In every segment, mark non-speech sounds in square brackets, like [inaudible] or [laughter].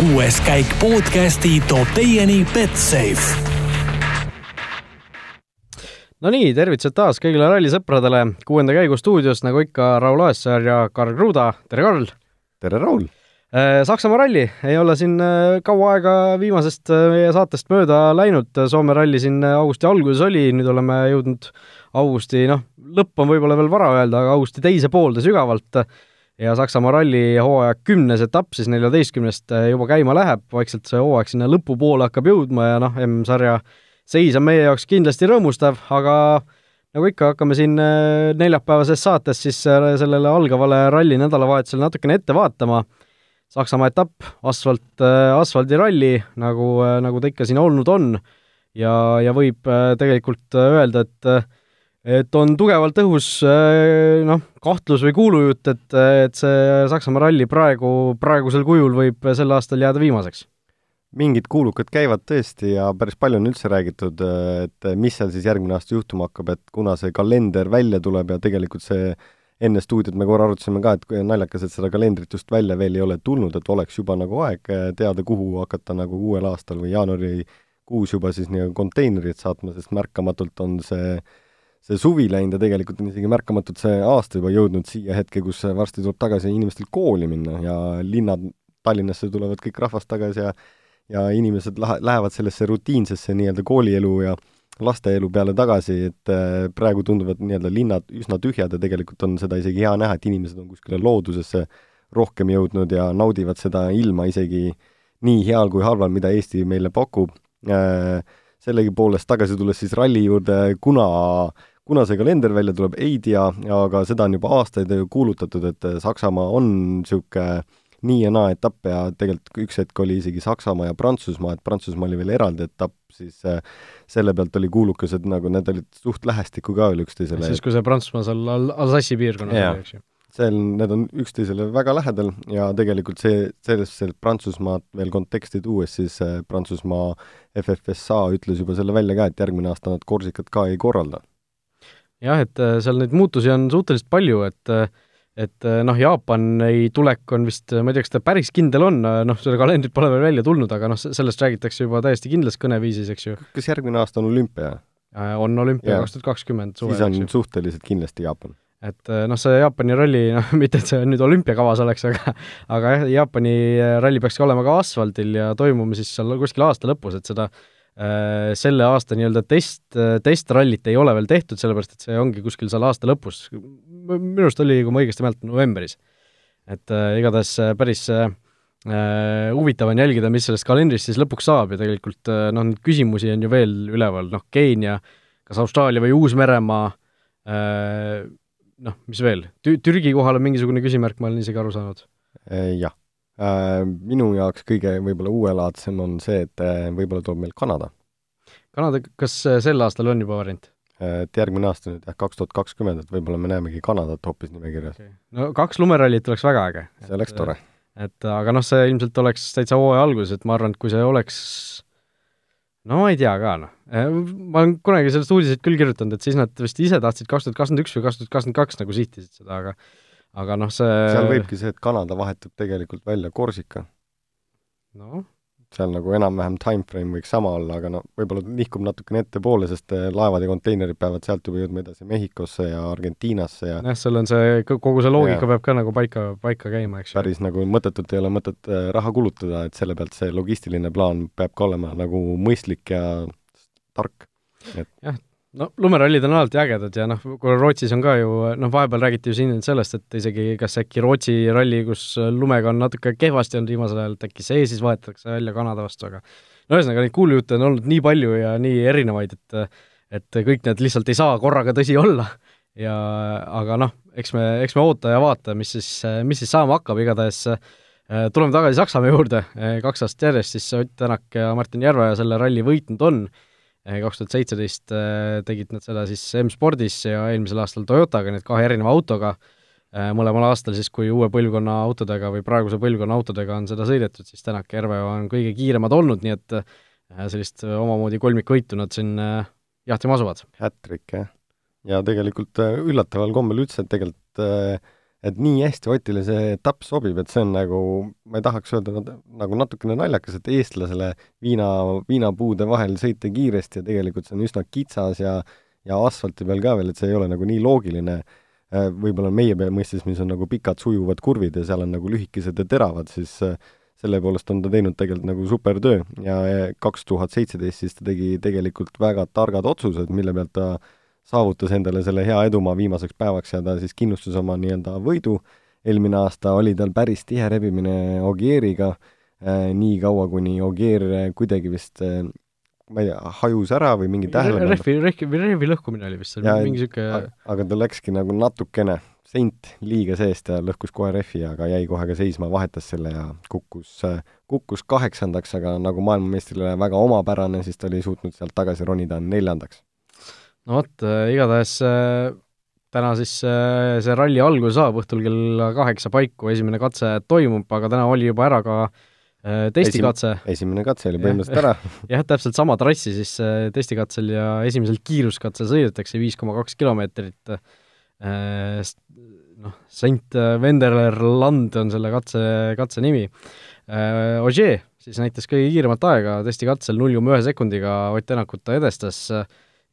kuues käik podcasti toob teieni Betsafe. Nonii, tervitused taas kõigile rallisõpradele, kuuenda käigu stuudios nagu ikka Raul Aassaar ja Karl Kruda, tere Karl! tere, Raul! Saksamaa ralli ei ole siin kaua aega viimasest meie saatest mööda läinud, Soome ralli siin augusti alguses oli, nüüd oleme jõudnud augusti, noh, lõpp on võib-olla veel vara öelda, aga augusti teise poolde sügavalt ja Saksamaa ralli hooaja kümnes etapp siis neljateistkümnest juba käima läheb, vaikselt see hooaeg sinna lõpupoole hakkab jõudma ja noh, M-sarja seis on meie jaoks kindlasti rõõmustav, aga nagu ikka, hakkame siin äh, neljapäevases saates siis äh, sellele algavale ralli nädalavahetusele natukene ette vaatama. Saksamaa etapp, asfalt, asfaldiralli, nagu, nagu ta ikka siin olnud on ja, ja võib tegelikult öelda, et et on tugevalt õhus noh, kahtlus või kuulujutt, et, et see Saksamaa ralli praegu, praegusel kujul võib sel aastal jääda viimaseks. Mingid kuulukad käivad tõesti ja päris palju on üldse räägitud, et mis seal siis järgmine aasta juhtuma hakkab, et kuna see kalender välja tuleb ja tegelikult see enne stuudiot me korra arutasime ka, et naljakas, et seda kalendrit just välja veel ei ole tulnud, et oleks juba nagu aeg teada, kuhu hakata nagu uuel aastal või jaanuarikuus juba siis nii-öelda konteinerit saatma, sest märkamatult on see see suvi läinud ja tegelikult on isegi märkamatult see aasta juba jõudnud siia hetke, kus varsti tuleb tagasi inimestel kooli minna ja linnad, Tallinnasse tulevad kõik rahvast tagasi ja ja inimesed lahe, lähevad sellesse rutiinsesse nii-öelda koolielu ja lasteelu peale tagasi, et äh, praegu tunduvad nii-öelda linnad üsna tühjad ja tegelikult on seda isegi hea näha, et inimesed on kuskile loodusesse rohkem jõudnud ja naudivad seda ilma isegi nii heal kui halval, mida Eesti meile pakub. Äh, sellegipoolest tagasi tulles siis ralli juurde, kuna kuna see kalender välja tuleb, ei tea, aga seda on juba aastaid kuulutatud, et Saksamaa on niisugune nii ja naa etappe ja tegelikult üks hetk oli isegi Saksamaa ja Prantsusmaa, et Prantsusmaa oli veel eraldi etapp, siis äh, selle pealt oli kuulukas, et nagu need olid suht lähestikku ka veel üksteisele. siis, kui see Prantsusmaa seal Al-, Alsace'i piirkonnas oli, eks ju? seal, need on üksteisele väga lähedal ja tegelikult see, sellesse Prantsusmaad veel konteksti tuues, siis äh, Prantsusmaa FFSA ütles juba selle välja ka, et järgmine aasta nad Korsikat ka ei korralda. Jah, et äh, seal neid muutusi on suhteliselt palju, et äh, et eh, noh, Jaapani tulek on vist, ma ei tea, kas ta päris kindel on, noh, seda kalendrit pole veel välja tulnud, aga noh, sellest räägitakse juba täiesti kindlas kõneviisis, eks ju. kas järgmine aasta on olümpia? Äh, on olümpia kaks tuhat kakskümmend suvel. siis on suhteliselt kindlasti Jaapan. et noh, see Jaapani ralli, noh, [laughs] mitte et see nüüd olümpiakavas oleks, aga aga jah, Jaapani ralli peaks ka olema ka asfaldil ja toimuma siis seal kuskil aasta lõpus, et seda äh, selle aasta nii-öelda test, testrallit ei ole veel tehtud, sellepärast et see ongi kuskil seal aasta lõpus, minu arust oli, kui ma õigesti mäletan, novembris. et äh, igatahes äh, päris äh, äh, huvitav on jälgida, mis sellest kalendrist siis lõpuks saab ja tegelikult äh, noh, neid küsimusi on ju veel üleval, noh, Keenia, kas Austraalia või Uus-Meremaa äh,, noh, mis veel, Tü-, Türgi kohal on mingisugune küsimärk, ma olen isegi aru saanud. Äh, jah äh,. Minu jaoks kõige võib-olla uuelaadsem on see, et võib-olla tuleb meil Kanada. Kanada, kas sel aastal on juba variant? et järgmine aasta nüüd jah, kaks tuhat kakskümmend, et võib-olla me näemegi Kanadat hoopis nimekirjas okay.. no kaks lumerallit oleks väga äge. see oleks tore. et aga noh, see ilmselt oleks täitsa hooaja alguses, et ma arvan, et kui see oleks no ma ei tea ka, noh. Ma olen kunagi sellest uudiseid küll kirjutanud, et siis nad vist ise tahtsid kaks tuhat kakskümmend üks või kaks tuhat kakskümmend kaks nagu sihtisid seda, aga aga noh, see seal võibki see, et Kanada vahetub tegelikult välja Korsika. noh, seal nagu enam-vähem time frame võiks sama olla, aga no võib-olla nihkub natukene ettepoole, sest eh, laevad ja konteinerid peavad sealt juba jõudma edasi Mehhikosse ja Argentiinasse ja jah, seal on see, kogu see loogika ja, peab ka nagu paika, paika käima, eks ju. päris nagu mõttetult ei ole mõtet eh, raha kulutada, et selle pealt see logistiline plaan peab ka olema nagu mõistlik ja tark. et jah, no lumerallid on alati ägedad ja noh, kui Rootsis on ka ju, noh, vahepeal räägiti ju siin sellest, et isegi kas äkki Rootsi ralli, kus lumega on natuke kehvasti olnud viimasel ajal, et äkki see siis võetakse välja Kanada vastu, aga no ühesõnaga, neid kuulujutte on olnud nii palju ja nii erinevaid, et et kõik need lihtsalt ei saa korraga tõsi olla. ja aga noh, eks me, eks me oota ja vaata, mis siis, mis siis saama hakkab, igatahes tuleme tagasi Saksamaa juurde, kaks aastat järjest siis Ott Tänak ja Martin Järveoja selle ralli võitnud on kaks tuhat seitseteist äh, tegid nad seda siis M-spordis ja eelmisel aastal Toyotaga, nii et kahe erineva autoga, äh, mõlemal aastal siis, kui uue põlvkonna autodega või praeguse põlvkonna autodega on seda sõidetud, siis Tänak ja Järveo on kõige kiiremad olnud, nii et äh, sellist omamoodi kolmikvõitu nad siin jahtima asuvad. Hätrik, jah. ja tegelikult üllataval kombel üldse, tegelikult et nii hästi Otile see etapp sobib, et see on nagu, ma ei tahaks öelda nagu natukene naljakas, et eestlasele viina, viinapuude vahel sõita kiiresti ja tegelikult see on üsna kitsas ja ja asfalti peal ka veel, et see ei ole nagu nii loogiline, äh, võib-olla meie mõistes, mis on nagu pikad sujuvad kurvid ja seal on nagu lühikesed ja teravad, siis äh, selle poolest on ta teinud tegelikult nagu supertöö. Ja kaks tuhat seitseteist siis ta tegi tegelikult väga targad otsused, mille pealt ta saavutas endale selle hea edumaa viimaseks päevaks ja ta siis kindlustas oma nii-öelda võidu, eelmine aasta oli tal päris tihe rebimine Ogieriga äh,, nii kaua, kuni Ogier kuidagi vist äh, ma ei tea, hajus ära või mingi tähelepanu rehvi, rehvi, rehvi lõhkumine oli vist mingi niisugune aga ta läkski nagu natukene seint liiga seest ja lõhkus kohe rehvi, aga jäi kohe ka seisma, vahetas selle ja kukkus, kukkus kaheksandaks, aga nagu maailmameistrile väga omapärane, siis ta oli suutnud sealt tagasi ronida neljandaks. No vot äh,, igatahes äh, täna siis äh, see ralli alguse saab, õhtul kell kaheksa paiku esimene katse toimub, aga täna oli juba ära ka äh, testikatse Esim,. esimene katse oli põhimõtteliselt ära [laughs] jah, täpselt sama trassi siis äh, testikatsel ja esimesel kiiruskatsel sõidetakse viis koma kaks kilomeetrit äh, Äh, noh, Saint Vendeler Land on selle katse, katse nimi. Äh, Ogier siis näitas kõige kiiremat aega testikatsel null koma ühe sekundiga Ott Tänakut ta edestas,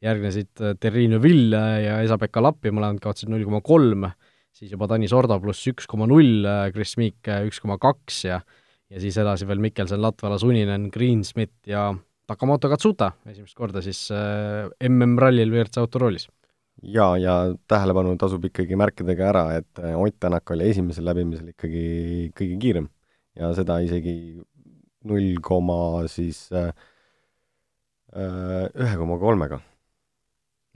järgnesid Terri Neuville ja Esa-Pekka Lappi, mõlemad kaotasid null koma kolm, siis juba Tanis Orda pluss üks koma null, Chris Meek üks koma kaks ja ja siis edasi veel Mikkelson, Latvala, Suninen, Greensmith ja Takamoto Katsuta. Esimest korda siis äh, MM-rallil WRC autoroolis jaa, ja tähelepanu tasub ikkagi märkida ka ära, et äh, Ott Tänak oli esimesel läbimisel ikkagi kõige kiirem. Ja seda isegi null koma siis äh, äh, ühe koma kolmega.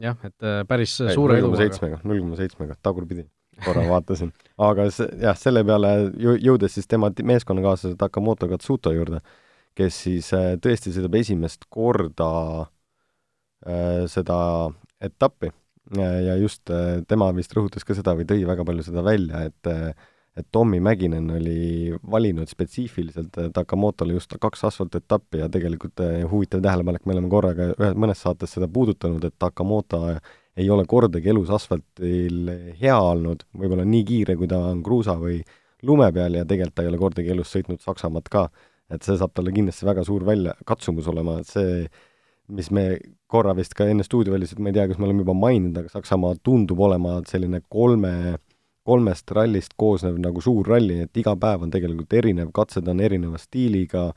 Jah, et päris ei, suure eduga. seitsmega, null koma seitsmega, tagurpidi, korra vaatasin. aga see, jah, selle peale jõudes siis tema meeskonnakaaslase Takamoto Katsuto juurde, kes siis tõesti sõidab esimest korda äh, seda etappi ja just äh, tema vist rõhutas ka seda või tõi väga palju seda välja, et äh, et Tommy Mäkinen oli valinud spetsiifiliselt äh, Takamotole just kaks asfaltetappi ja tegelikult huvitav tähelepanek, me oleme korraga ühes, mõnes saates seda puudutanud, et Takamoto ei ole kordagi elus asfaltil hea olnud, võib-olla nii kiire, kui ta on kruusa või lume peal ja tegelikult ta ei ole kordagi elus sõitnud Saksamaad ka. et see saab talle kindlasti väga suur välja, katsumus olema, et see mis me korra vist ka enne stuudioväliselt, ma ei tea, kas me oleme juba maininud, aga Saksamaa tundub olema selline kolme, kolmest rallist koosnev nagu suur ralli, et iga päev on tegelikult erinev, katsed on erineva stiiliga,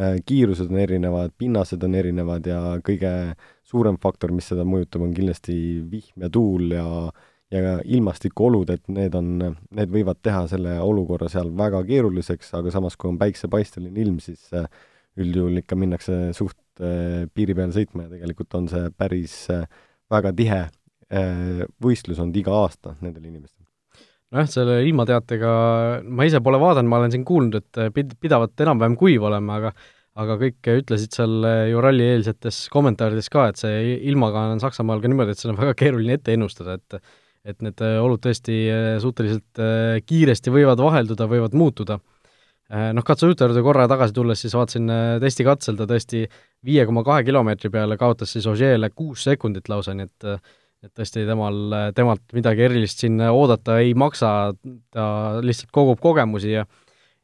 äh, kiirused on erinevad, pinnased on erinevad ja kõige suurem faktor, mis seda mõjutab, on kindlasti vihm ja tuul ja ja ilmastikuolud, et need on, need võivad teha selle olukorra seal väga keeruliseks, aga samas, kui on päiksepaisteline ilm, siis äh, üldjuhul ikka minnakse suht äh, piiri peal sõitma ja tegelikult on see päris väga tihe võistlus olnud iga aasta nendel inimestel. Nojah, selle ilmateatega ma ise pole vaadanud, ma olen siin kuulnud, et pid-, pidavat enam-vähem kuiv olema, aga aga kõik ütlesid seal ju rallieelsetes kommentaarides ka, et see ilmaga on Saksamaal ka niimoodi, et seda on väga keeruline ette ennustada, et et need olud tõesti suhteliselt kiiresti võivad vahelduda, võivad muutuda. Noh, katsujutu juurde korra tagasi tulles, siis vaatasin testikatsel, ta tõesti viie koma kahe kilomeetri peale kaotas siis Ogier'le kuus sekundit lausa, nii et et tõesti temal, temalt midagi erilist siin oodata ei maksa, ta lihtsalt kogub kogemusi ja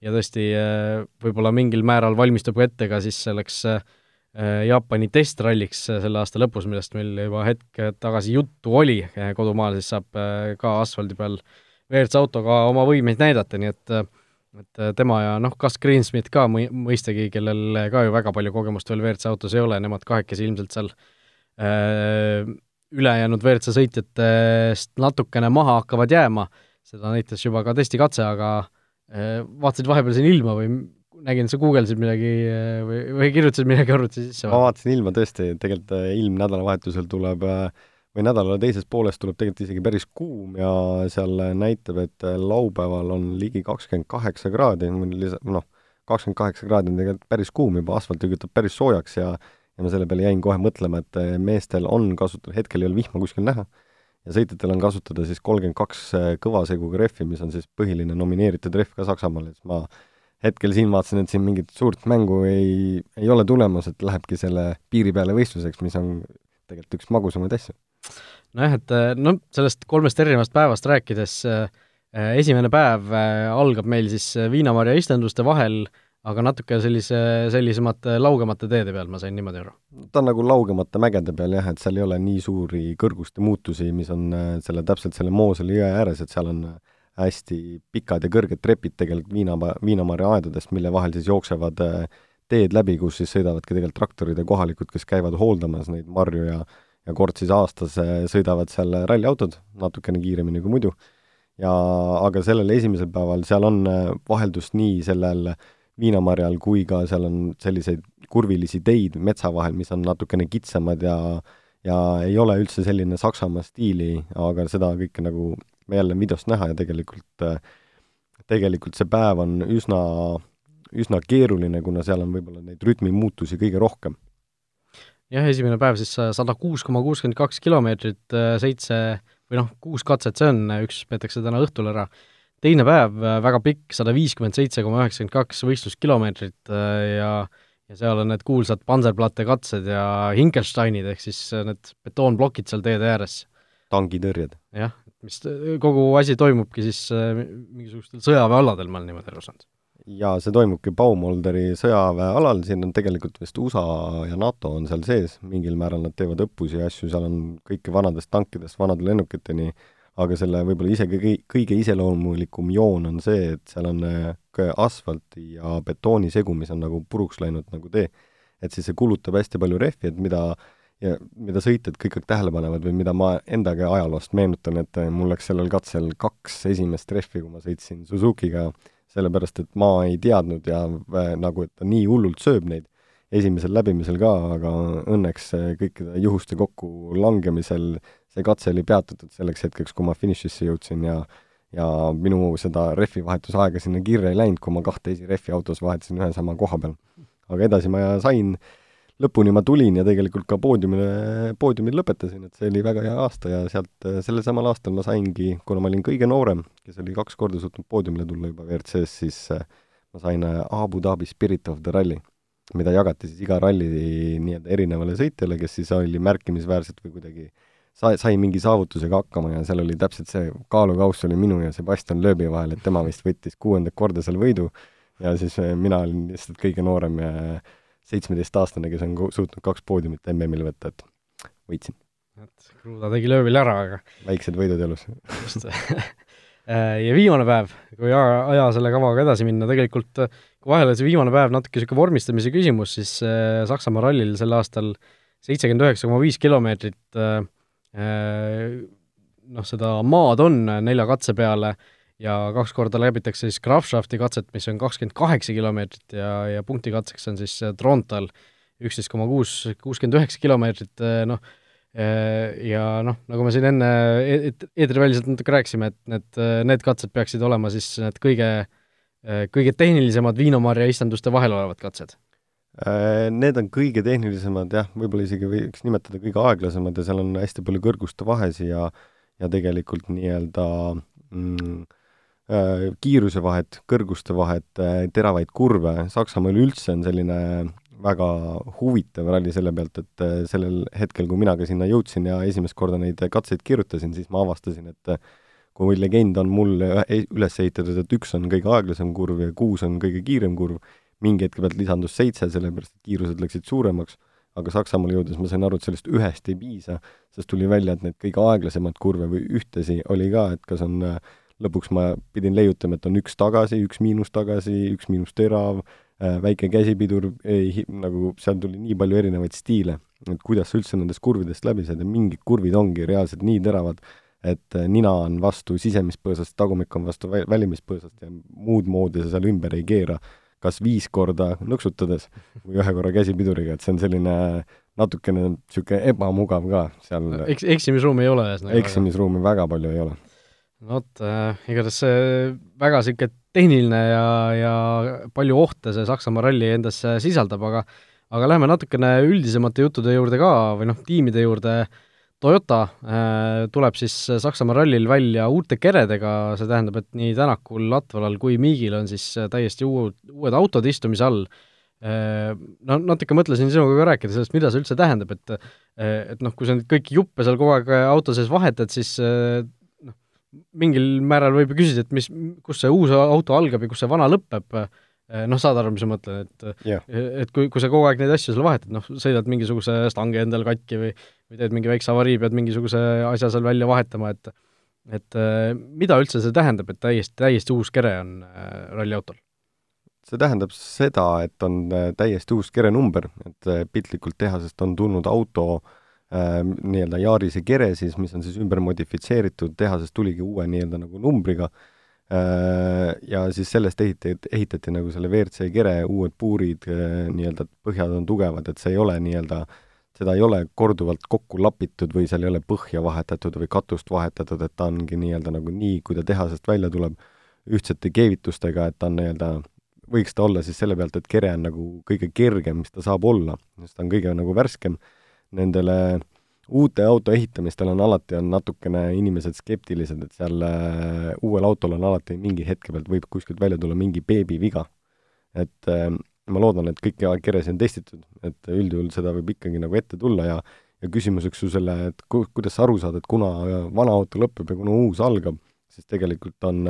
ja tõesti võib-olla mingil määral valmistub ette ka siis selleks Jaapani testralliks selle aasta lõpus, millest meil juba hetk tagasi juttu oli, kodumaal siis saab ka asfaldi peal WRC autoga oma võimeid näidata, nii et et tema ja noh, kas Greensmith ka mõi-, mõistagi, kellel ka ju väga palju kogemust veel WRC autos ei ole, nemad kahekesi ilmselt seal äh, ülejäänud WRC sõitjatest natukene maha hakkavad jääma, seda näitas juba ka testikatse, aga äh, vaatasid vahepeal siin ilma või nägin, sa guugeldasid midagi äh, või, või kirjutasid midagi arvuti sisse? ma vaatasin ilma tõesti, tegelikult äh, ilm nädalavahetusel tuleb äh, või nädala teises pooles tuleb tegelikult isegi päris kuum ja seal näitab, et laupäeval on ligi kakskümmend kaheksa kraadi, noh, kakskümmend kaheksa kraadi on tegelikult päris kuum juba, asfalt tükitab päris soojaks ja ja ma selle peale jäin kohe mõtlema, et meestel on kasutada, hetkel ei ole vihma kuskil näha, ja sõitjatel on kasutada siis kolmkümmend kaks kõvaseguga rehvi, mis on siis põhiline nomineeritud rehv ka Saksamaal, et ma hetkel siin vaatasin, et siin mingit suurt mängu ei, ei ole tulemas, et lähebki selle piiri peale võistluseks, mis on tegelikult üks magusamaid asju. Nojah, et äh, noh, sellest kolmest erinevast päevast rääkides äh, esimene päev algab meil siis viinamarja istenduste vahel, aga natuke sellise, sellisemate laugemate teede peal, ma sain niimoodi aru? ta on nagu laugemate mägede peal jah, et seal ei ole nii suuri kõrguste muutusi, mis on selle, täpselt selle Mooseli jõe ääres, et seal on hästi pikad ja kõrged trepid tegelikult viina, viinamarja aedadest, mille vahel siis jooksevad teed läbi, kus siis sõidavadki tegelikult traktorid ja kohalikud, kes käivad hooldamas neid marju ja ja kord siis aastas äh, sõidavad seal ralliautod, natukene kiiremini kui muidu, ja aga sellel esimesel päeval seal on äh, vaheldust nii sellel viinamarjal kui ka seal on selliseid kurvilisi teid metsa vahel, mis on natukene kitsamad ja ja ei ole üldse selline Saksamaa stiili, aga seda kõike nagu me jälle videost näha ja tegelikult tegelikult see päev on üsna, üsna keeruline, kuna seal on võib-olla neid rütmimuutusi kõige rohkem. Jah, esimene päev siis sada kuus koma kuuskümmend kaks kilomeetrit, äh, seitse või noh, kuus katset see on, üks peetakse täna õhtul ära, teine päev äh, väga pikk, sada viiskümmend seitse koma üheksakümmend kaks võistluskilomeetrit äh, ja ja seal on need kuulsad Panzerplatte katsed ja Hinkelsteinid, ehk siis need betoonplokid seal teede ääres. tangitõrjed. jah, mis kogu asi toimubki siis mingisugustel sõjaväealadel, ma olen niimoodi aru saanud jaa, see toimubki Baumolderi sõjaväealal, siin on tegelikult vist USA ja NATO on seal sees, mingil määral nad teevad õppusi ja asju, seal on kõike vanadest tankidest vanade lennukiteni, aga selle võib-olla isegi kõige, kõige iseloomulikum joon on see, et seal on äh, asfalti ja betooni segu, mis on nagu puruks läinud nagu tee. et siis see kulutab hästi palju rehvi, et mida ja mida sõitjad kõik aeg tähele panevad või mida ma endagi ajaloost meenutan, et mul läks sellel katsel kaks esimest rehvi, kui ma sõitsin Suzukiga sellepärast et ma ei teadnud ja äh, nagu, et ta nii hullult sööb neid esimesel läbimisel ka, aga õnneks kõikide juhuste kokku langemisel see katse oli peatatud selleks hetkeks, kui ma finišisse jõudsin ja ja minu seda rehvi vahetusaega sinna kirja ei läinud, kui ma kahte esirehvi autos vahetasin ühe sama koha peal. aga edasi ma sain äh, lõpuni ma tulin ja tegelikult ka poodiumile, poodiumil lõpetasin, et see oli väga hea aasta ja sealt sellel samal aastal ma saingi, kuna ma olin kõige noorem, kes oli kaks korda suutnud poodiumile tulla juba WRC-s, siis äh, ma sain äh, Abu Dhabi Spirit of the Rally, mida jagati siis iga ralli nii-öelda erinevale sõitjale, kes siis oli märkimisväärselt või kuidagi sai, sai mingi saavutusega hakkama ja seal oli täpselt see kaalukauss oli minu ja Sebastian Loebi vahel, et tema vist võttis kuuendat korda seal võidu ja siis äh, mina olin lihtsalt kõige noorem ja seitsmeteistaastane, kes on suutnud kaks poodiumit MM-il võtta, et võitsin. et Kruda tegi löövil ära, aga väiksed võidud elus. just [laughs] ja viimane päev, kui aja, aja selle kavaga edasi minna, tegelikult kui vahele see viimane päev natuke niisugune vormistamise küsimus, siis Saksamaa rallil sel aastal seitsekümmend üheksa koma viis kilomeetrit äh, noh, seda maad on nelja katse peale äh,, ja kaks korda läbitakse siis Grafschafti katset, mis on kakskümmend kaheksa kilomeetrit ja, ja punktikatseks on siis äh, Trontal üksteist koma kuus, kuuskümmend üheksa kilomeetrit, äh, noh, äh, ja noh, nagu me siin enne e-, eetriväliselt natuke rääkisime, et need, need katsed peaksid olema siis need kõige, kõige tehnilisemad viinamarja istanduste vahel olevad katsed Need on kõige tehnilisemad jah, võib-olla isegi võiks nimetada kõige aeglasemad ja seal on hästi palju kõrguste vahesi ja ja tegelikult nii-öelda mm, Äh, kiirusevahet, kõrguste vahet, äh, teravaid kurve, Saksamaa üleüldse on selline väga huvitav ralli selle pealt, et äh, sellel hetkel, kui mina ka sinna jõudsin ja esimest korda neid katseid kirjutasin, siis ma avastasin, et kui legend on mul üles ehitatud, et üks on kõige aeglasem kurv ja kuus on kõige kiirem kurv, mingi hetke pealt lisandus seitse, sellepärast et kiirused läksid suuremaks, aga Saksamaale jõudes ma sain aru, et sellest ühest ei piisa, sest tuli välja, et need kõige aeglasemad kurve või ühtesi oli ka, et kas on äh, lõpuks ma pidin leiutama, et on üks tagasi, üks miinus tagasi, üks miinus terav, äh, väike käsipidur, ei, nagu seal tuli nii palju erinevaid stiile, et kuidas sa üldse nendest kurvidest läbi saad ja mingid kurvid ongi reaalselt nii teravad, et äh, nina on vastu sisemispõõsast, tagumik on vastu vä-, välimispõõsast ja muud moodi sa seal ümber ei keera, kas viis korda nõksutades või ühe korra käsipiduriga, et see on selline natukene niisugune ebamugav ka seal eks, eksimisruumi ei ole ühesõnaga? eksimisruumi väga palju ei ole no vot äh,, igatahes see väga niisugune tehniline ja, ja palju ohte see Saksamaa ralli endas sisaldab, aga aga lähme natukene üldisemate juttude juurde ka või noh, tiimide juurde, Toyota äh, tuleb siis Saksamaa rallil välja uute keredega, see tähendab, et nii Tänakul, Latvalal kui Miigil on siis täiesti uued, uued autod istumise all äh,. No natuke mõtlesin sinuga ka rääkida sellest, mida see üldse tähendab, et et noh, kui sa nüüd kõiki juppe seal kogu aeg auto sees vahetad, siis äh, mingil määral võib ju küsida, et mis, kus see uus auto algab ja kus see vana lõpeb, noh, saad aru, mis ma mõtlen, et Jah. et kui, kui sa kogu aeg neid asju seal vahetad, noh, sõidad mingisuguse stangi endale katki või või teed mingi väikse avarii, pead mingisuguse asja seal välja vahetama, et et äh, mida üldse see tähendab, et täiesti, täiesti uus kere on äh, ralliautol? see tähendab seda, et on äh, täiesti uus kerenumber, et äh, piltlikult tehasest on tulnud auto äh, nii-öelda Yarise kere siis, mis on siis ümber modifitseeritud, tehasest tuligi uue nii-öelda nagu numbriga äh, ja siis sellest ehitati, ehitati nagu selle WRC kere uued puurid äh,, nii-öelda põhjad on tugevad, et see ei ole nii-öelda seda ei ole korduvalt kokku lapitud või seal ei ole põhja vahetatud või katust vahetatud, et ta ongi nii-öelda nagu nii, kui ta tehasest välja tuleb, ühtsete keevitustega, et ta on nii-öelda võiks ta olla siis selle pealt, et kere on nagu kõige kergem, mis ta saab olla, sest ta on kõige nagu värskem. Nendele uute auto ehitamistel on alati, on natukene inimesed skeptilised, et seal äh, uuel autol on alati mingi hetke pealt võib kuskilt välja tulla mingi beebiviga. et äh, ma loodan, et kõiki keresid on testitud, et üldjuhul seda võib ikkagi nagu ette tulla ja ja küsimuseks su selle, et ku-, kuidas sa aru saad, et kuna vana auto lõpeb ja kuna uus algab, siis tegelikult on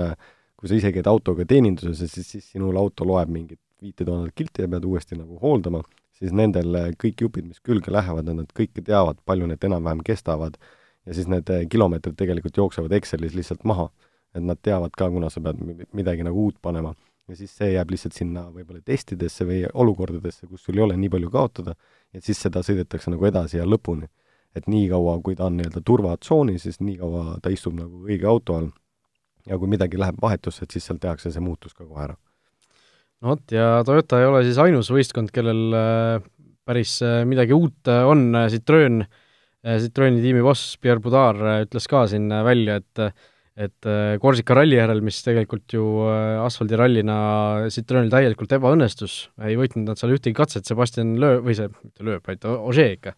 kui sa ise käid autoga teeninduses, siis, siis sinul auto loeb mingit viite tuhandet kilti ja pead uuesti nagu hooldama, siis nendel kõik jupid, mis külge lähevad, nad kõike teavad, palju need enam-vähem kestavad, ja siis need kilomeetrid tegelikult jooksevad Excelis lihtsalt maha. et nad teavad ka, kuna sa pead midagi nagu uut panema. Ja siis see jääb lihtsalt sinna võib-olla testidesse või olukordadesse, kus sul ei ole nii palju kaotada, et siis seda sõidetakse nagu edasi ja lõpuni. et niikaua, kui ta on nii-öelda turvatsoonis, siis niikaua ta istub nagu õige auto all ja kui midagi läheb vahetusse, et siis seal tehakse see muutus ka kohe ära. no vot, ja Toyota ei ole siis ainus võistkond, kellel äh, päris äh, midagi uut äh, on, Citroen, Citroeni tiimi boss Pierre Boudard ütles ka siin välja, et et Korsika ralli järel, mis tegelikult ju asfaldirallina Citroenil täielikult ebaõnnestus, ei võitnud nad seal ühtegi katset, Sebastian Lööb, või see, mitte Lööb, vaid Ožee ikka,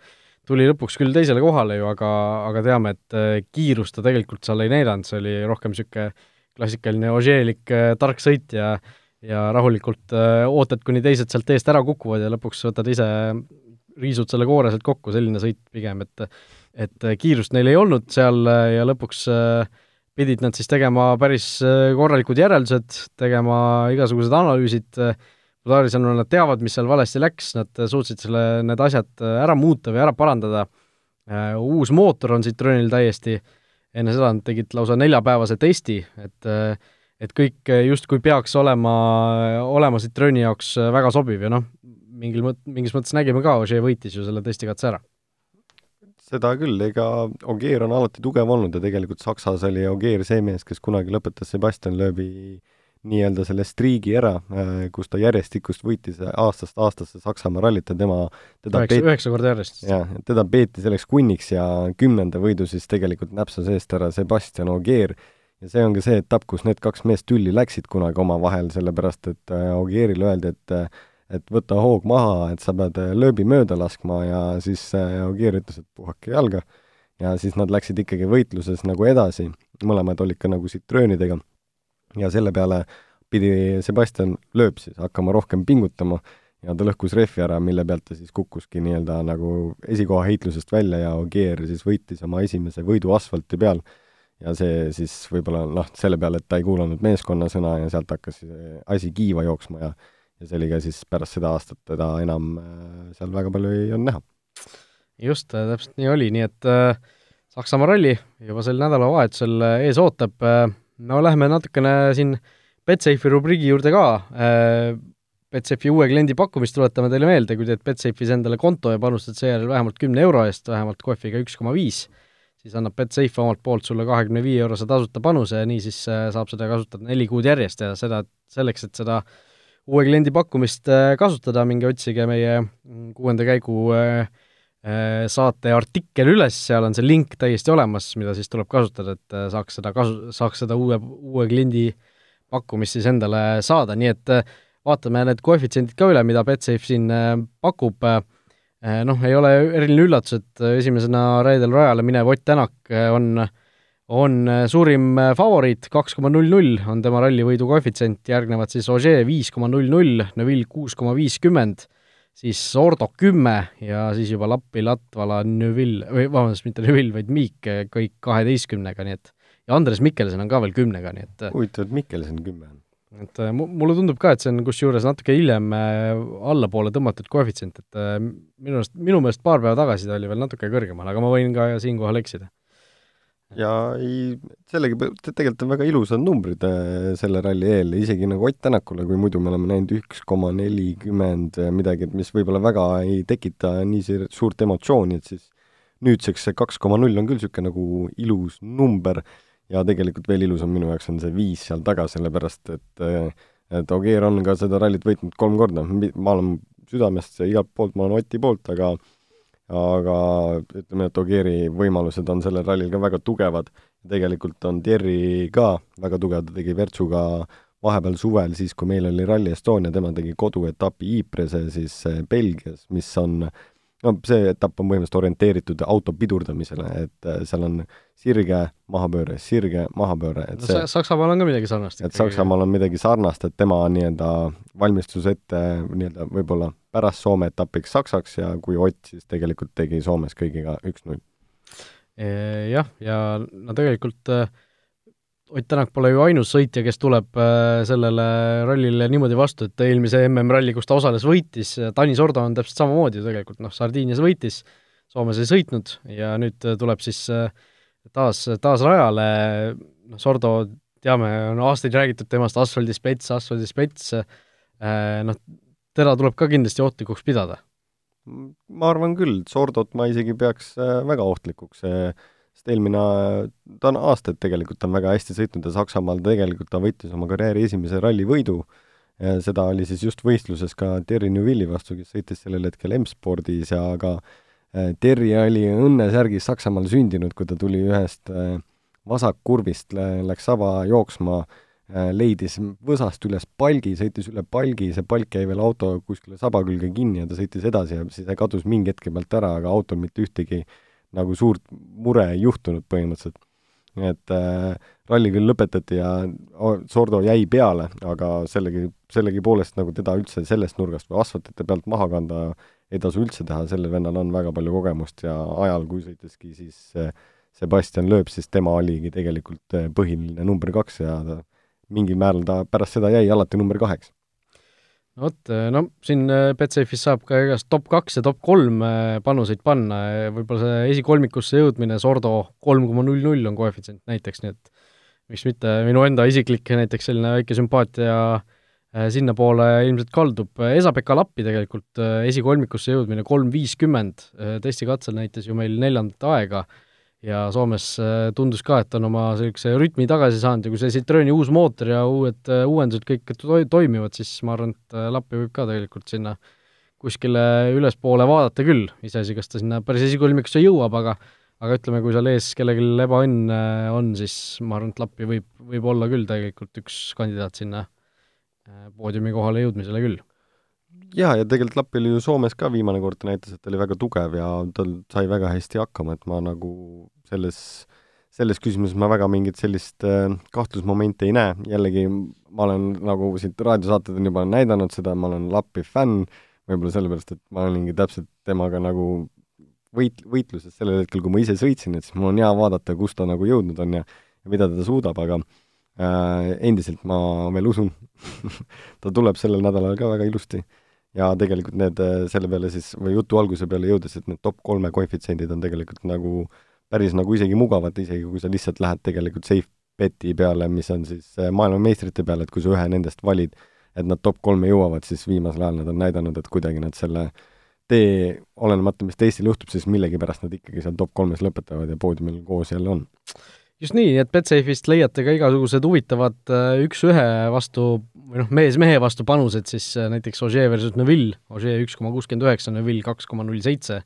tuli lõpuks küll teisele kohale ju, aga, aga teame, et kiirust ta tegelikult seal ei näidanud, see oli rohkem niisugune klassikaline Ožeelik tark sõit ja ja rahulikult äh, ootad, kuni teised sealt eest ära kukuvad ja lõpuks võtad ise, riisud selle koore sealt kokku, selline sõit pigem, et et kiirust neil ei olnud seal ja lõpuks äh, pidid nad siis tegema päris korralikud järeldused, tegema igasugused analüüsid, Budari sõnul nad teavad, mis seal valesti läks, nad suutsid selle, need asjad ära muuta või ära parandada, uus mootor on Citroenil täiesti, enne seda nad tegid lausa neljapäevase testi, et et kõik justkui peaks olema, olema Citroeni jaoks väga sobiv ja noh, mingil mõt-, mingis mõttes nägime ka, Ožee võitis ju selle testikatse ära seda küll, ega Ogier on alati tugev olnud ja tegelikult Saksas oli Ogier see mees, kes kunagi lõpetas Sebastian Loebi nii-öelda selle striigi ära, kus ta järjestikust võitis aastast aastasse Saksamaa rallit ja tema teda üheksa, üheksa korda järjest. jah, teda peeti selleks kunniks ja kümnenda võidu siis tegelikult näpsas eest ära Sebastian Ogier ja see on ka see etapp, kus need kaks meest tülli läksid kunagi omavahel, sellepärast et Ogierile öeldi, et et võta hoog maha, et sa pead lööbi mööda laskma ja siis Ogier ütles, et puhake jalga. ja siis nad läksid ikkagi võitluses nagu edasi, mõlemad olid ka nagu Citroenidega. ja selle peale pidi Sebastian Loeb siis hakkama rohkem pingutama ja ta lõhkus rehvi ära, mille pealt ta siis kukkuski nii-öelda nagu esikoha heitlusest välja ja Ogier siis võitis oma esimese võidu asfalti peal. ja see siis võib-olla noh, selle peale, et ta ei kuulanud meeskonna sõna ja sealt hakkas asi kiiva jooksma ja ja see oli ka siis pärast seda aastat teda enam seal väga palju ei olnud näha. just, täpselt nii oli, nii et äh, Saksamaa ralli juba sel nädalavahetusel ees ootab. Äh,, no lähme natukene siin Betsafe'i rubriigi juurde ka. Äh,, Betsafe'i uue kliendi pakkumist tuletame teile meelde, kui teed Betsafe'is endale konto ja panustad seejärel vähemalt kümne euro eest, vähemalt kohviga üks koma viis, siis annab Betsafe omalt poolt sulle kahekümne viie eurose tasuta panuse ja niisiis äh, saab seda kasutada neli kuud järjest ja seda selleks, et seda uue kliendi pakkumist äh, kasutada, minge otsige meie kuuenda käigu äh, saate artikkel üles, seal on see link täiesti olemas, mida siis tuleb kasutada, et saaks seda kasu, saaks seda uue, uue kliendi pakkumist siis endale saada, nii et vaatame need koefitsiendid ka üle, mida Betsafe siin pakub, noh, ei ole eriline üllatus, et esimesena reedel rajale minev Ott Tänak on on suurim favoriit, kaks koma null null on tema rallivõidu koefitsient, järgnevad siis Ogier viis koma null null, Neville kuus koma viiskümmend, siis Ordo kümme ja siis juba Lappi, Latvala, Neville, või vabandust, mitte Neville, vaid Miik, kõik kaheteistkümnega, nii et ja Andres Mikkelsen on ka veel kümnega, nii et huvitav, et Mikkelsen kümme on. et mulle tundub ka, et see on kusjuures natuke hiljem allapoole tõmmatud koefitsient, et minu arust, minu meelest paar päeva tagasi ta oli veel natuke kõrgemal, aga ma võin ka siinkohal eksida ja ei, sellegi, tegelikult on väga ilusad numbrid äh, selle ralli eel, isegi nagu Ott Tänakule, kui muidu me oleme näinud üks koma nelikümmend midagi, et mis võib-olla väga ei tekita nii suurt emotsiooni, et siis nüüdseks see kaks koma null on küll niisugune nagu ilus number. Ja tegelikult veel ilusam minu jaoks on see viis seal taga, sellepärast et et Ogier on ka seda rallit võitnud kolm korda, ma olen südamest igalt poolt, ma olen Oti poolt, aga aga ütleme, et Ogieri võimalused on sellel rallil ka väga tugevad. tegelikult on Thierry ka väga tugev, ta tegi Virtsuga vahepeal suvel, siis kui meil oli Rally Estonia, tema tegi koduetapi Ypres'e siis eh, Belgias, mis on no see etapp on põhimõtteliselt orienteeritud auto pidurdamisele, et äh, seal on sirge mahabööre, sirge mahabööre, et see no, Saksamaal on ka midagi sarnast. et Saksamaal on midagi sarnast, et tema nii-öelda valmistus ette nii-öelda võib-olla pärast Soome etapiks Saksaks ja kui Ott siis tegelikult tegi Soomes kõigiga üks-null. Jah, ja no tegelikult äh, Ott Tänak pole ju ainus sõitja, kes tuleb äh, sellele rallile niimoodi vastu, et eelmise MM-ralli, kus ta osales, võitis, Tanis Ordo on täpselt samamoodi ju tegelikult, noh, Sardiinias võitis, Soomes ei sõitnud ja nüüd tuleb siis taas, taas rajale, noh, Sordo teame, on aastaid räägitud temast asfaldispets, asfaldispets, noh, teda tuleb ka kindlasti ohtlikuks pidada. ma arvan küll, Sordot ma isegi peaks väga ohtlikuks sest eelmine, ta on aastaid tegelikult on väga hästi sõitnud ja Saksamaal tegelikult ta võitis oma karjääri esimese rallivõidu, seda oli siis just võistluses ka Terry Neuvilli vastu, kes sõitis sellel hetkel M-spordis ja ka äh, Terry oli õnnesärgis Saksamaal sündinud, kui ta tuli ühest äh, vasakkurvist, läks saba jooksma, äh, leidis võsast üles palgi, sõitis üle palgi, see palk jäi veel auto kuskile saba külge kinni ja ta sõitis edasi ja siis see kadus mingi hetke pealt ära, aga autol mitte ühtegi äh, nagu suurt mure ei juhtunud põhimõtteliselt. et äh, ralli küll lõpetati ja Sordo jäi peale, aga sellegi, sellegipoolest nagu teda üldse sellest nurgast või asfaltite pealt maha kanda ei tasu üldse teha, sellel vennal on väga palju kogemust ja ajal, kui sõitiski siis äh, Sebastian Loeb, siis tema oligi tegelikult äh, põhiline number kaks ja ta mingil määral ta pärast seda jäi alati number kaheks. No vot, eh, no siin eh, Betsafe'is saab ka igast top kaks ja top kolm eh, panuseid panna, võib-olla see esikolmikusse jõudmine, Sordo kolm koma null null on koefitsient näiteks, nii et miks mitte, minu enda isiklik näiteks selline väike sümpaatia sinnapoole ilmselt kaldub, Esa-Pekka Lappi tegelikult esikolmikusse jõudmine kolm viiskümmend, testikatsel näitas ju meil neljandat aega ja Soomes äh, tundus ka, et on oma niisuguse rütmi tagasi saanud ja kui see Citroeni uus mootor ja uued äh, uuendused kõik to toimivad, siis ma arvan, et äh, Lappi võib ka tegelikult sinna kuskile ülespoole vaadata küll, iseasi, kas ta sinna päris esikolmikusse jõuab, aga aga ütleme, kui seal ees kellelgi ebaõnn on, siis ma arvan, et Lappi võib, võib olla küll tegelikult üks kandidaat sinna poodiumi kohale jõudmisele küll. Jaa, ja tegelikult Lappi oli ju Soomes ka viimane kord, ta näitas, et ta oli väga tugev ja tal sai väga hästi hakkama, et ma nagu selles, selles küsimuses ma väga mingit sellist äh, kahtlusmomenti ei näe, jällegi ma olen nagu siit raadiosaated on juba näidanud seda, ma olen Lappi fänn, võib-olla sellepärast, et ma olingi täpselt temaga nagu võit, võitluses sellel hetkel, kui ma ise sõitsin, et siis mul on hea vaadata, kus ta nagu jõudnud on ja ja mida ta suudab, aga äh, endiselt ma veel usun [laughs] ta tuleb sellel nädalal ka väga ilusti. Ja tegelikult need, äh, selle peale siis, või jutu alguse peale jõudes, et need top kolme koefitsiendid on tegelikult nagu päris nagu isegi mugavad, isegi kui sa lihtsalt lähed tegelikult safe beti peale, mis on siis äh, maailmameistrite peale, et kui sa ühe nendest valid, et nad top kolme jõuavad, siis viimasel ajal nad on näidanud, et kuidagi nad selle tee, olenemata, mis teistel juhtub, siis millegipärast nad ikkagi seal top kolmes lõpetavad ja poodiumil koos jälle on. Just nii, et Betsafe'ist leiate ka igasugused huvitavad äh, üks-ühe vastu või noh, mees mehe vastu panused, siis äh, näiteks Ogier versus Neville, Ogier üks koma kuuskümmend üheksa, Neville kaks koma null seitse,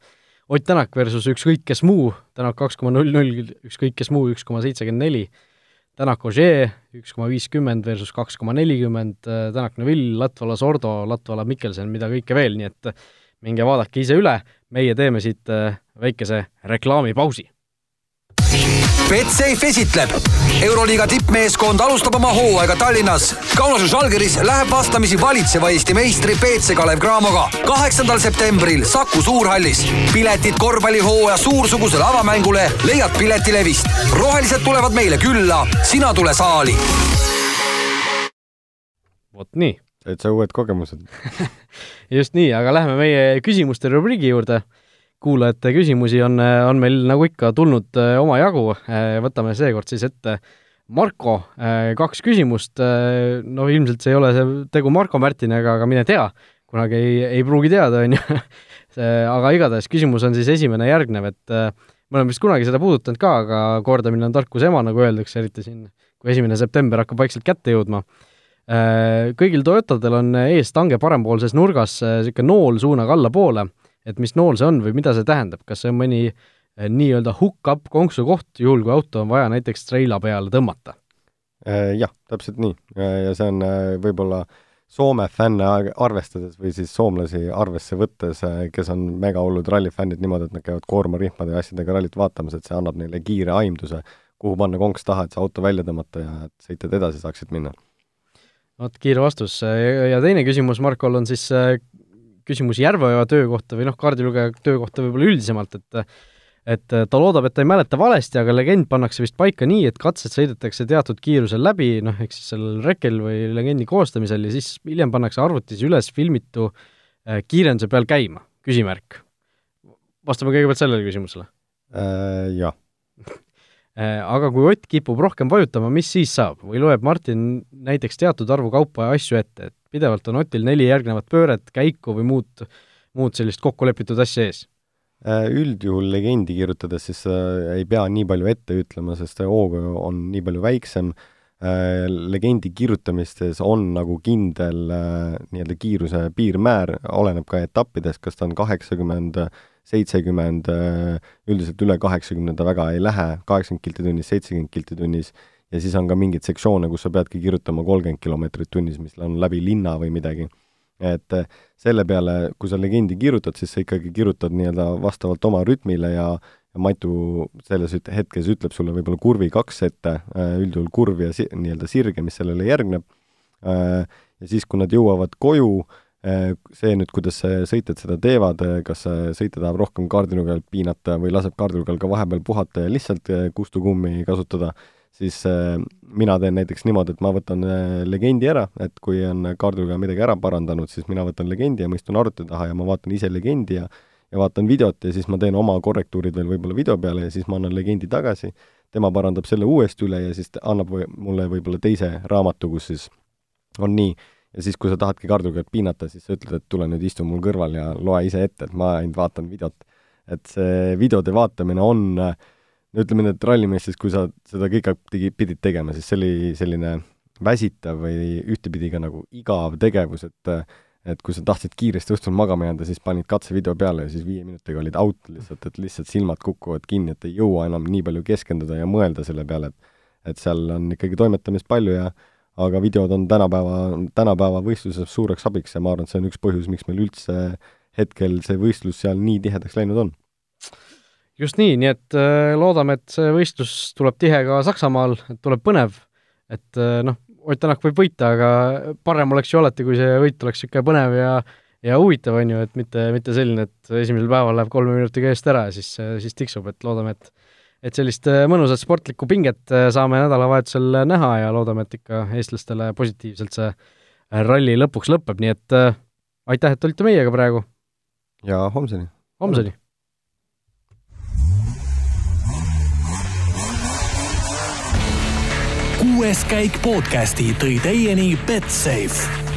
Ott Tänak versus ükskõik kes muu, Tänak kaks koma null null, ükskõik kes muu üks koma seitsekümmend neli, Tänak Ogier üks koma viiskümmend versus kaks koma nelikümmend, äh, Tänak Neville, Latvala Sordo, Latvala Mikkelsen, mida kõike veel, nii et minge vaadake ise üle, meie teeme siit väikese reklaamipausi Betsafe esitleb. euroliiga tippmeeskond alustab oma hooaega Tallinnas. Kaunases Žalgiris läheb vastamisi valitseva Eesti meistri BC Kalev Cramoga kaheksandal septembril Saku Suurhallis. piletid korvpallihooaja suursugusele avamängule leiad Piletilevist. rohelised tulevad meile külla, sina tule saali. vot nii. täitsa uued kogemused [laughs] just nii, aga läheme meie küsimuste rubriigi juurde kuulajate küsimusi on, on meil nagu ikka tulnud äh, omajagu, äh, võtame seekord siis ette Marko, äh, kaks küsimust, no ilmselt see ei ole see tegu Marko Märtiniga, aga mine tea, kunagi ei, ei pruugi teada, [laughs] on ju. aga igatahes küsimus on siis esimene järgnev, et me oleme vist kunagi seda puudutanud ka, aga kordamine on tarkuse ema, nagu öeldakse, eriti siin, kui esimene september hakkab vaikselt kätte jõudma. Kõigil Toyotadel on ees tange parempoolses nurgas niisugune nool suunaga allapoole et mis nool see on või mida see tähendab, kas see on mõni eh, nii-öelda hook-up konksukoht, juhul kui auto on vaja näiteks treila peale tõmmata? Eh, jah, täpselt nii ja see on eh, võib-olla Soome fänne arvestades või siis soomlasi arvesse võttes, kes on mega hullud rallifännid niimoodi, et nad käivad koormarihmade ja asjadega rallit vaatamas, et see annab neile kiire aimduse, kuhu panna konks taha, et see auto välja tõmmata ja et sõitjad edasi saaksid minna. vot kiire vastus ja teine küsimus Markol on siis küsimus Järveoja töö kohta või noh, kaardilugeja töö kohta võib-olla üldisemalt, et et ta loodab, et ta ei mäleta valesti, aga legend pannakse vist paika nii, et katsed sõidetakse teatud kiirusel läbi, noh, ehk siis sellel rekel või legendi koostamisel ja siis hiljem pannakse arvutis üles filmitu äh, kiirenduse peal käima, küsimärk. vastame kõigepealt sellele küsimusele äh,. Jah aga kui Ott kipub rohkem vajutama, mis siis saab või loeb Martin näiteks teatud arvu kaupa ja asju ette, et pidevalt on Otil neli järgnevat pööret, käiku või muud, muud sellist kokkulepitud asja ees? Äh, üldjuhul legendi kirjutades siis äh, ei pea nii palju ette ütlema, sest see hoog on nii palju väiksem, legendi kirjutamistes on nagu kindel nii-öelda kiiruse piirmäär, oleneb ka etappidest, kas ta on kaheksakümmend 80 seitsekümmend, äh, üldiselt üle kaheksakümne ta väga ei lähe, kaheksakümmend kilti tunnis, seitsekümmend kilti tunnis, ja siis on ka mingeid sektsioone, kus sa peadki kirjutama kolmkümmend kilomeetrit tunnis, mis on läbi linna või midagi. et äh, selle peale, kui sa legendi kirjutad, siis sa ikkagi kirjutad nii-öelda vastavalt oma rütmile ja ja Matu selles hetkes ütleb sulle võib-olla kurvi kaks ette, äh, üldjuhul kurv ja si-, nii-öelda sirge, mis sellele järgneb, ja siis, kui nad jõuavad koju, see nüüd, kuidas sõitjad seda teevad, äh, kas sõitja tahab rohkem kaardinurgal piinata või laseb kaardinurgal ka vahepeal puhata ja lihtsalt äh, kustukummi kasutada, siis mina teen näiteks niimoodi, et ma võtan legendi ära, et kui on kaardinurgal midagi ära parandanud, siis mina võtan legendi ja ma istun arvuti taha ja ma vaatan ise legendi ja ja vaatan videot ja siis ma teen oma korrektuurid veel võib-olla video peale ja siis ma annan legendi tagasi, tema parandab selle uuesti üle ja siis annab või, mulle võib-olla teise raamatu, kus siis on nii, ja siis, kui sa tahadki karduga piinata, siis sa ütled, et tule nüüd istu mul kõrval ja loe ise ette, et ma ainult vaatan videot. et see videode vaatamine on, no ütleme nii, et rallimeestes, kui sa seda kõike tegi, pidid tegema, siis see oli selline väsitav või ühtepidi ka nagu igav tegevus, et et kui sa tahtsid kiiresti õhtul magama jääda, siis panid katsevideo peale ja siis viie minutiga olid out lihtsalt, et lihtsalt silmad kukuvad kinni, et ei jõua enam nii palju keskenduda ja mõelda selle peale, et et seal on ikkagi toimetamist palju ja aga videod on tänapäeva, tänapäeva võistluses suureks abiks ja ma arvan, et see on üks põhjus, miks meil üldse hetkel see võistlus seal nii tihedaks läinud on. just nii, nii et äh, loodame, et see võistlus tuleb tihe ka Saksamaal, et tuleb põnev, et äh, noh, Ott Tänak võib võita, aga parem oleks ju alati, kui see võit oleks niisugune põnev ja ja huvitav, on ju, et mitte, mitte selline, et esimesel päeval läheb kolme minutiga eest ära ja siis, siis tiksub, et loodame, et et sellist äh, mõnusat sportlikku pinget äh, saame nädalavahetusel näha ja loodame, et ikka eestlastele positiivselt see äh, ralli lõpuks lõpeb, nii et aitäh, et olite meiega praegu! ja homseni! homseni! kuues käik podcasti tõi teieni Betsafe